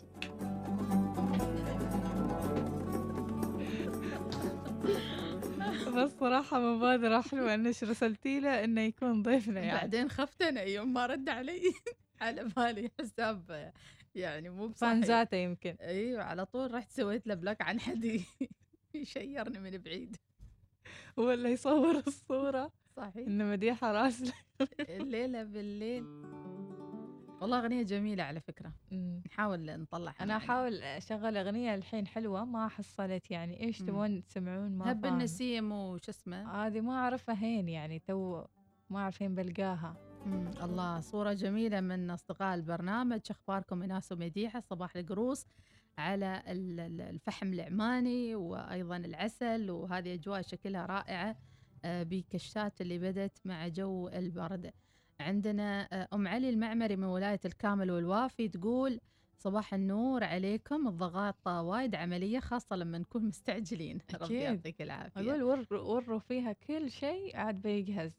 بس صراحة مبادرة حلوة إنك رسلتي له إنه يكون ضيفنا يعني. بعدين خفت أنا يوم ما رد علي. [LAUGHS] على بالي حساب يعني مو بصحيح. فانزاته يمكن. إيوه على طول رحت سويت له بلوك عن حد [LAUGHS] يشيرني من بعيد. ولا يصور الصورة. صحيح انه مديحة راسله الليلة بالليل والله أغنية جميلة على فكرة مم. نحاول نطلعها أنا معنا. أحاول أشغل أغنية الحين حلوة ما حصلت يعني إيش مم. تبون تسمعون ما هب. النسيم وش اسمه هذه ما أعرفها هين يعني تو ما أعرف فين بلقاها مم. الله صورة جميلة من أصدقاء البرنامج أخباركم إناس ومديحة صباح القروص على ال- ال- الفحم العماني وأيضا العسل وهذه أجواء شكلها رائعة بكشات اللي بدت مع جو البرد. عندنا آه، أم علي المعمري من ولاية الكامل والوافي تقول صباح النور عليكم الضغط وايد عملية خاصة لما نكون مستعجلين. [LAUGHS] ربي. يعطيك العافية. أقول ور وروا فيها كل شيء عاد بيجهز.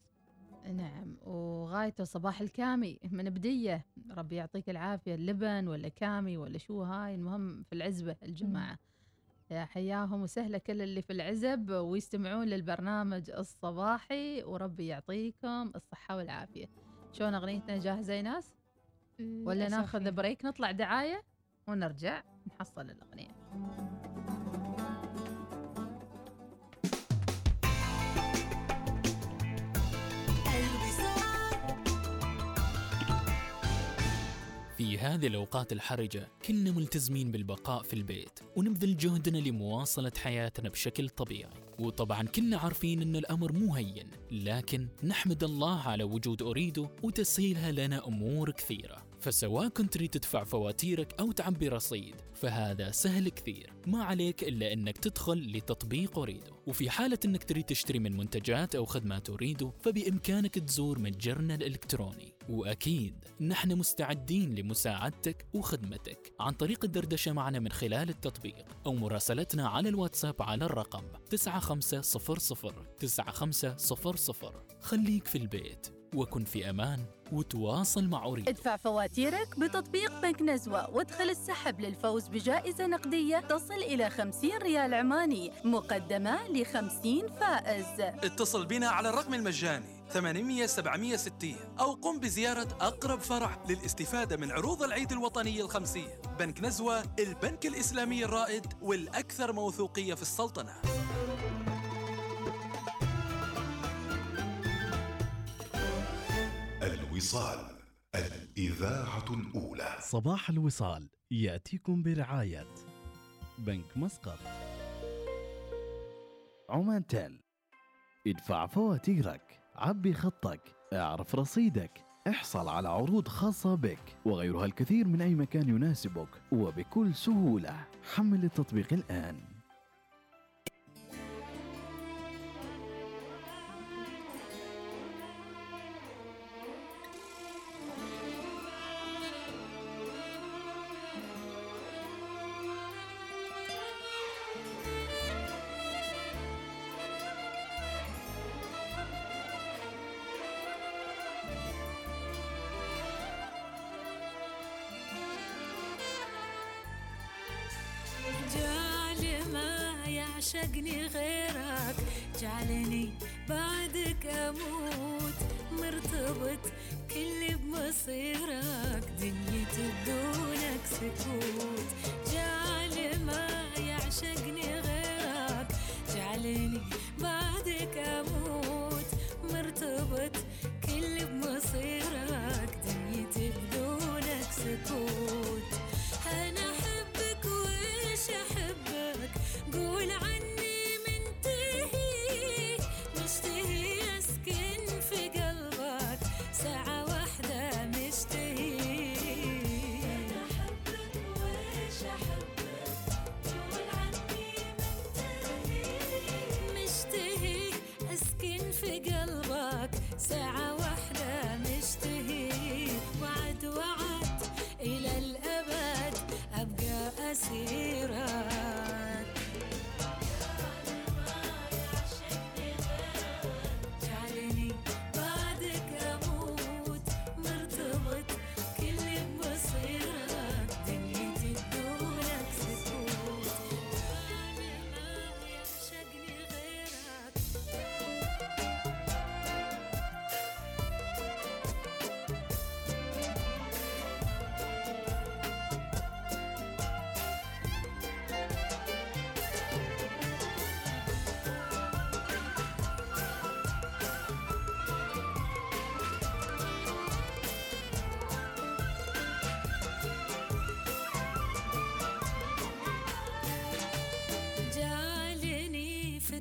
نعم وغايته صباح الكامي من بدية. ربي يعطيك العافية اللبن ولا كامي ولا شو هاي المهم في العزبة الجماعة. حياهم وسهلا كل اللي في العزب ويستمعون للبرنامج الصباحي وربي يعطيكم الصحة والعافية. شلون أغنيتنا جاهزة يا ناس؟ ولا ناخذ يعني. بريك نطلع دعاية ونرجع نحصل الأغنية. هذه الأوقات الحرجة كنا ملتزمين بالبقاء في البيت ونبذل جهدنا لمواصلة حياتنا بشكل طبيعي. وطبعا كنا عارفين أن الأمر مو هين لكن نحمد الله على وجود أريدو وتسهيلها لنا أمور كثيرة. فسواء كنت تريد تدفع فواتيرك أو تعبي رصيد فهذا سهل كثير. ما عليك إلا أنك تدخل لتطبيق أريدو. وفي حالة أنك تريد تشتري من منتجات أو خدمات أريدو فبإمكانك تزور متجرنا الإلكتروني. وأكيد نحن مستعدين لمساعدتك وخدمتك. عن طريق الدردشة معنا من خلال التطبيق أو مراسلتنا على الواتساب على الرقم 9500 9500 خليك في البيت وكن في أمان. وتواصل مع أريد ادفع فواتيرك بتطبيق بنك نزوة وادخل السحب للفوز بجائزة نقدية تصل إلى 50 ريال عماني مقدمة ل 50 فائز. اتصل بنا على الرقم المجاني 800 760 أو قم بزيارة أقرب فرع للاستفادة من عروض العيد الوطني الخمسية بنك نزوة البنك الإسلامي الرائد والأكثر موثوقية في السلطنة. الوصال الإذاعة الأولى. صباح الوصال يأتيكم برعاية بنك مسقط. عمان تيل ادفع فواتيرك عبي خطك اعرف رصيدك احصل على عروض خاصة بك وغيرها الكثير من أي مكان يناسبك وبكل سهولة. حمل التطبيق الآن. ما يعشقني غيرك جعلني بعدك أموت. مرتبط كل بمصيرك دنيتي بدونك سكوت. جعل ما يعشقني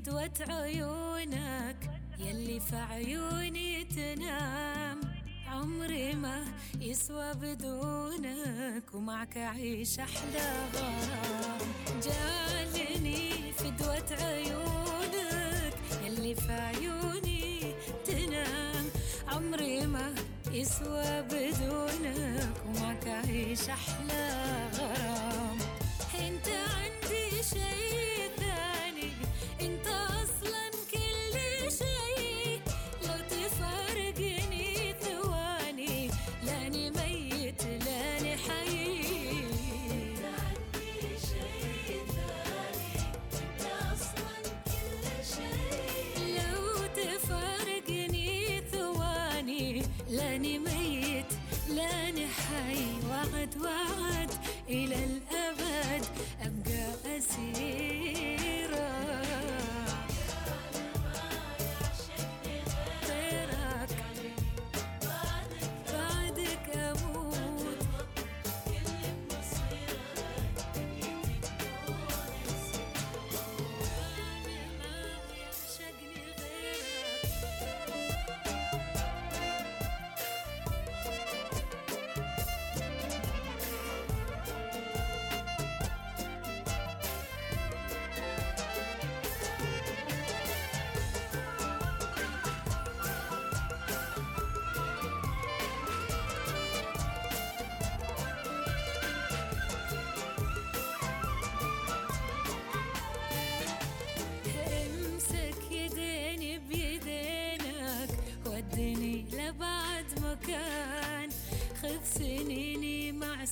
فدوة عيونك يلي في عيوني تنام. عمري ما يسوى بدونك ومعك أعيش أحلى غرام. جعلني فدوة عيونك يلي في عيوني تنام. عمري ما يسوى بدونك ومعك أعيش أحلى غرام.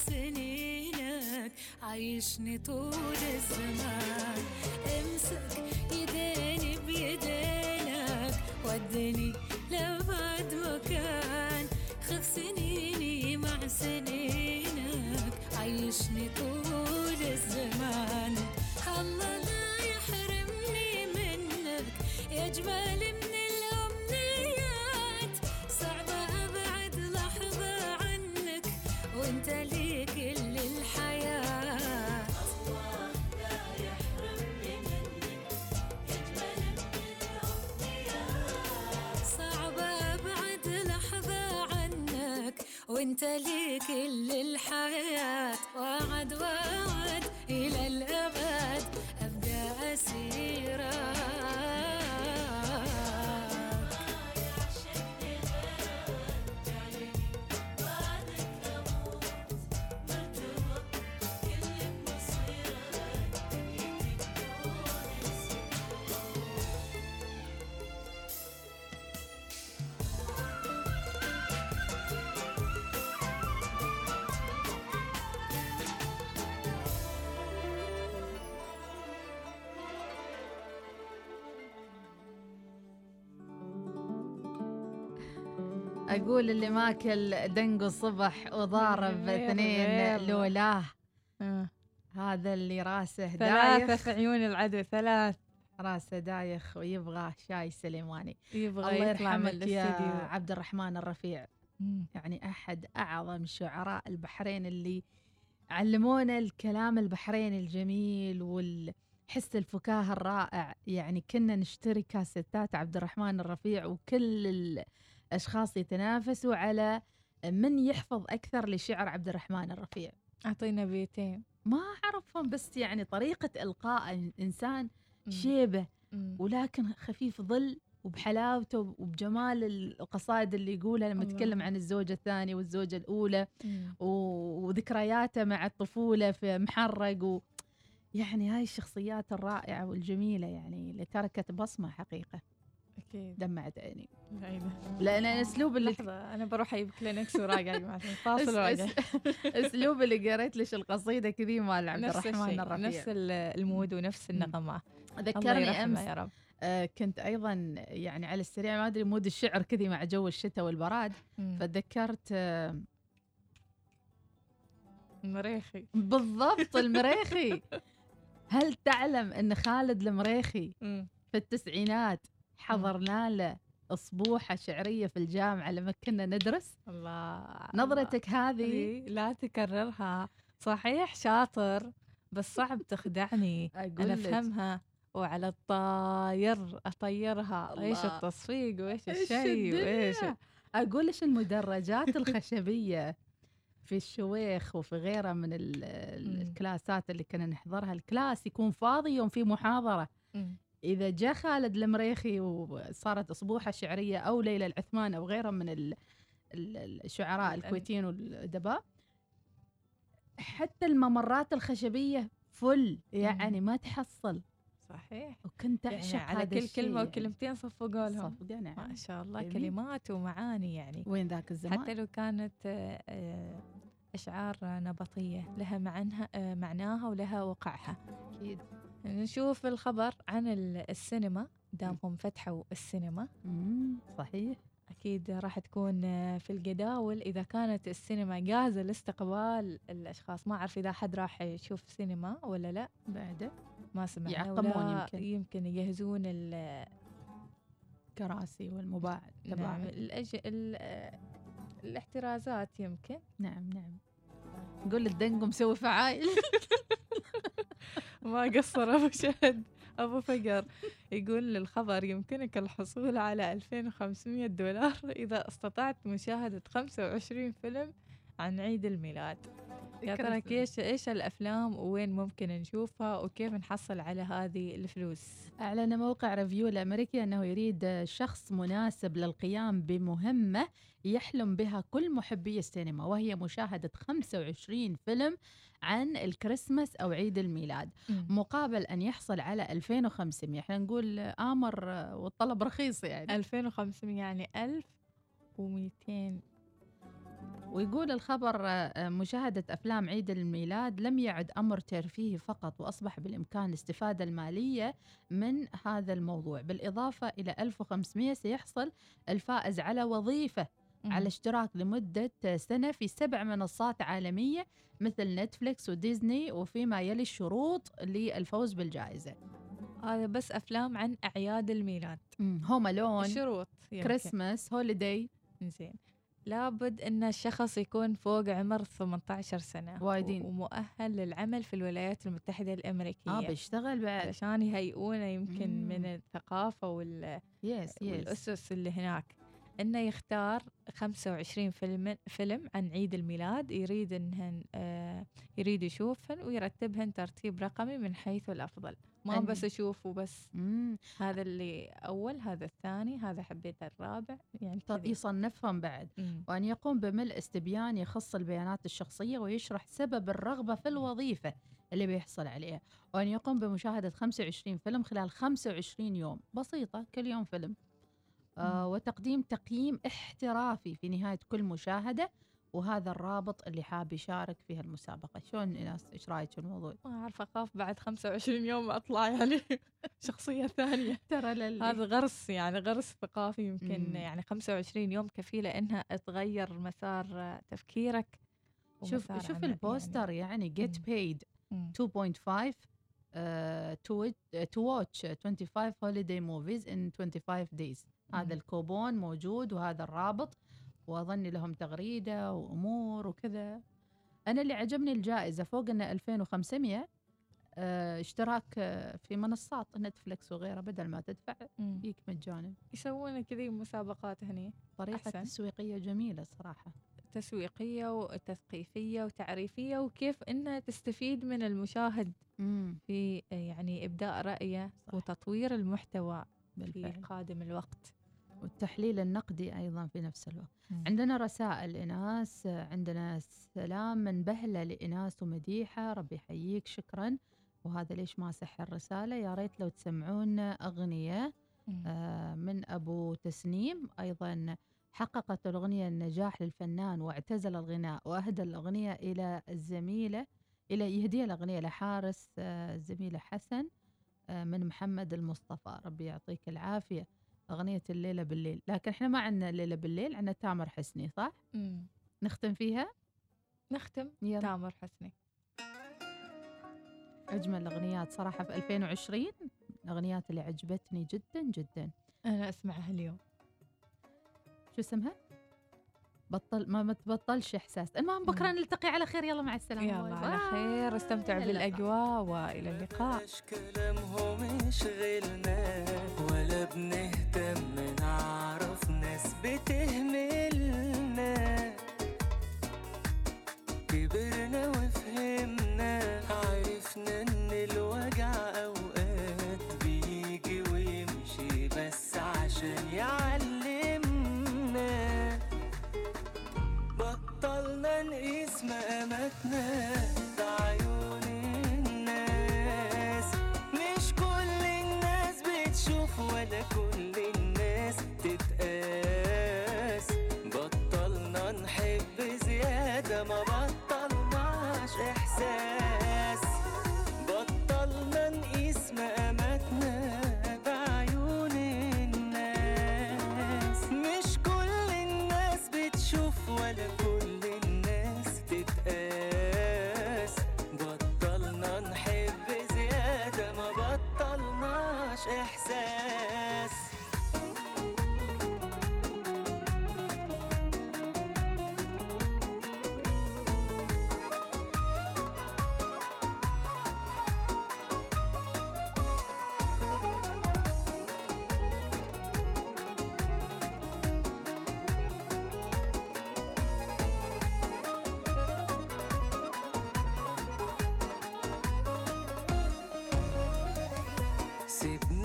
سنينك عايشني طول الزمان امسك يديني بيدينك ودني لبعد مكان خذ سنيني مع سنينك عايشني طول الزمان الله لا يحرمني منك يا جمال أقول اللي ماكل دنق الصبح وضارب اثنين. لولاه. آه. هذا اللي راسه ثلاثة دايخ في عيون العدو ثلاث. راسه دايخ ويبغى شاي سليماني. يبغى الله يرحمك يا عبد الرحمن الرفيع. يعني أحد أعظم شعراء البحرين اللي علمونا الكلام البحريني الجميل والحس الفكاهة الرائع. يعني كنا نشتري كاسيتات عبد الرحمن الرفيع وكل الاشخاص يتنافسوا على من يحفظ أكثر لشعر عبد الرحمن الرفيع أعطينا بيتين ما أعرفهم بس يعني طريقة إلقاء انسان مم. شيبة مم. ولكن خفيف ظل وبحلاوته وبجمال القصائد اللي يقولها لما. يتكلم عن الزوجة الثانية والزوجة الأولى مم. وذكرياته مع الطفولة في محرق و يعني هاي الشخصيات الرائعة والجميلة يعني اللي تركت بصمة حقيقة أكيد. دمعت عيني لا إله. لأن الأسلوب اللي لحظة أنا بروح أجيب كلينكس وراجع [LAUGHS] فاصل وراجع. أسلوب اللي قريت لش القصيدة كذي مال عبد نفس الرحمن الرفيع نفس ال- ال mood ونفس النغمات الله ذكرني أمس يا رب. آه، كنت أيضا يعني على السريع ما أدري mood الشعر كذي مع جو الشتاء والبراد. فتذكرت آه، مريخي بالضبط [LAUGHS] المريخي. هل تعلم إن خالد المريخي. في التسعينات حضرنا له اصبوحه شعرية في الجامعة لما كنا ندرس الله نظرتك هذه هذه لا تكررها صحيح شاطر بس صعب [LAUGHS] تخدعني أقول أنا. أفهمها وعلى الطاير أطيرها إيش الله. التصفيق وإيش إيش الشيء وإيش؟ أقول لك المدرجات الخشبية في الشويخ وفي غيرها من. الكلاسات اللي كنا نحضرها الكلاس يكون فاضي يوم في محاضرة مم. إذا جاء خالد المريخي وصارت اصبوحه شعرية أو ليلى العثمان أو غيرها من ال- ال- الشعراء ال- الكويتيين والادباء حتى الممرات الخشبية فل يعني ما تحصل. صحيح. وكنت يعني أعشق على هذا كل يعني. وكلمتين صفقوا لهم صفقة نعم ما شاء الله جميل. كلمات ومعاني يعني. وين ذاك الزمان؟ حتى لو كانت آه، أشعار نبطية لها معنها آه، معناها ولها وقعها. أكيد. نشوف الخبر عن ال- السينما. دامهم فتحوا السينما. مم، صحيح. أكيد راح تكون آه، في الجداول. إذا كانت السينما جاهزة لاستقبال الأشخاص. ما أعرف إذا حد راح يشوف سينما ولا لا. بعده. ما سمعنا يعقمون يمكن. يمكن يجهزون ال- كراسي والمباعد نعم. الأج... ال... الاحترازات يمكن. نعم نعم. قول الدنقو مسوي فعايل. [LAUGHS] ما قصر أبو شهد. أبو فقر يقول الخبر يمكنك الحصول على 2500 دولار إذا استطعت مشاهدة 25 فيلم عن عيد الميلاد. يا ترى. إيش إيش الأفلام وين ممكن نشوفها وكيف نحصل على هذه الفلوس؟ أعلن موقع ريفيو الأمريكي أنه يريد شخص مناسب للقيام بمهمة يحلم بها كل محبي السينما وهي مشاهدة 25 فيلم عن الكريسماس أو عيد الميلاد. مقابل أن يحصل على 2500 إحنا نقول آمر والطلب رخيص يعني. 2500 يعني 1200 ويقول الخبر آه، مشاهدة أفلام عيد الميلاد لم يعد أمر ترفيهي فقط وأصبح بالإمكان الاستفادة المالية من هذا الموضوع. بالإضافة إلى 1500 سيحصل الفائز على وظيفة على اشتراك لمدة سنة في سبع منصات عالمية مثل نتفليكس وديزني وفيما يلي الشروط للفوز بالجائزة. هذا بس أفلام عن أعياد الميلاد. Home Alone شروط. Christmas holiday زين. لابد إن الشخص يكون فوق عمر 18 سنة وايدين. ومؤهل للعمل في الولايات المتحدة الأمريكية. آه بيشتغل بعد. علشان يهيئونه يمكن مم. من الثقافة وال yes yes والأسس اللي هناك. إنه يختار 25 فيلم فيلم عن عيد الميلاد يريد انهن آه يريد يشوفهن ويرتبهن ترتيب رقمي من حيث الأفضل. ما بس أشوف وبس مم. هذا اللي أول هذا الثاني هذا حبيت الرابع يعني طب كذي. يصنفهم بعد. مم. وأن يقوم بملء استبيان يخص البيانات الشخصية ويشرح سبب الرغبة في الوظيفة اللي بيحصل عليها. وأن يقوم بمشاهدة 25 فيلم خلال 25 يوم. بسيطة كل يوم فيلم. وتقديم تقييم احترافي في نهاية كل مشاهدة وهذا الرابط اللي حاب يشارك في هالمسابقة شلون ناس إيش رأيك في الموضوع؟ ما أعرف أخاف بعد 25 يوم أطلع يعني [LAUGHS] شخصية ثانية. [LAUGHS] ترى للي. هذا غرس يعني غرس ثقافي يمكن مم. يعني 25 يوم كفيلة إنها تغير مسار آه، تفكيرك شوف شوف عمل البوستر يعني get paid مم. 2.5 uh, to, it, uh, to watch 25 holiday movies in 25 days. هذا مم. الكوبون موجود وهذا الرابط وأظن لهم تغريدة وأمور وكذا أنا اللي عجبني الجائزة فوق إنه 2500 آه، اشتراك آه، في منصات نتفلكس وغيرها بدل ما تدفع مم. فيك مجانا يسوون كذي مسابقات هني طريقة أحسن. تسويقية جميلة صراحة تسويقية وتثقيفية وتعريفية وكيف إنها تستفيد من المشاهد امم في يعني إبداء رأيه صح. وتطوير المحتوى في بالفعل. قادم الوقت. والتحليل النقدي أيضا في نفس الوقت. مم. عندنا رسائل إناس عندنا سلام من بهلة لإناس ومديحة ربي يحييك شكرا. وهذا ليش ماسح الرسالة؟ يا ريت لو تسمعونا أغنية. آه، من أبو تسنيم. أيضا حققت الأغنية النجاح للفنان واعتزل الغناء وأهدى الأغنية إلى الزميلة إلى يهديها الأغنية لحارس آه، الزميلة حسن. من محمد المصطفى. ربي يعطيك العافية. أغنية الليلة بالليل. لكن إحنا ما عندنا الليلة بالليل عندنا تامر حسني صح؟ مم. نختم فيها؟ نختم. يلا. تامر حسني. أجمل الأغنيات صراحة في 2020 الأغنيات اللي عجبتني جدا جدا. أنا أسمعها اليوم. شو اسمها؟ بطل ما ما تبطلش إحساس. المهم بكرة مم. نلتقي على خير. يلا مع السلامة. يلا باي على. خير. استمتعوا اللقاء. بالأجواء وإلى اللقاء. كلامهم يشغلنا ولا بنهتم. نعرف ناس بتهملنا. كبرنا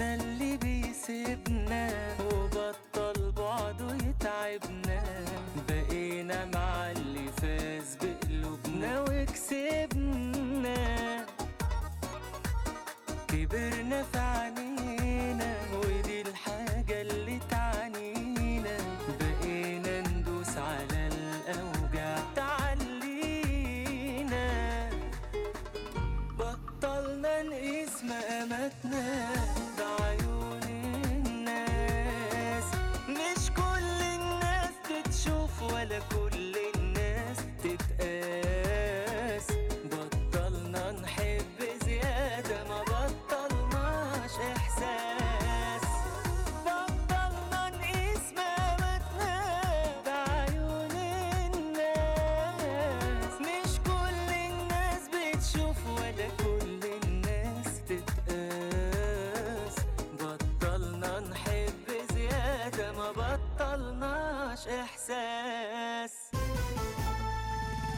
سيبنا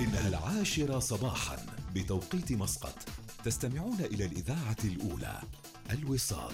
إنها العاشرة صباحا بتوقيت مسقط. تستمعون إلى الإذاعة الأولى الوصال.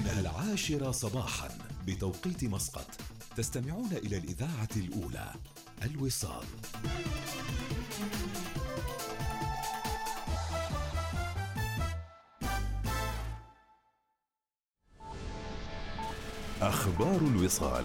إنها العاشرة صباحا بتوقيت مسقط. تستمعون إلى الإذاعة الأولى الوصال. أخبار الوصال.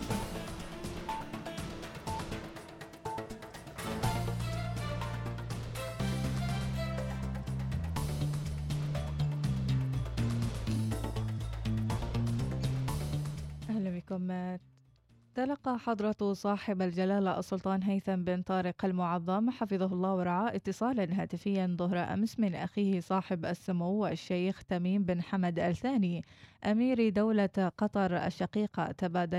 حضرة صاحب الجلالة السلطان هيثم بن طارق المعظم حفظه الله ورعاه اتصالا هاتفيا ظهر أمس من أخيه صاحب السمو الشيخ تميم بن حمد الثاني أمير دولة قطر الشقيقة. تبادل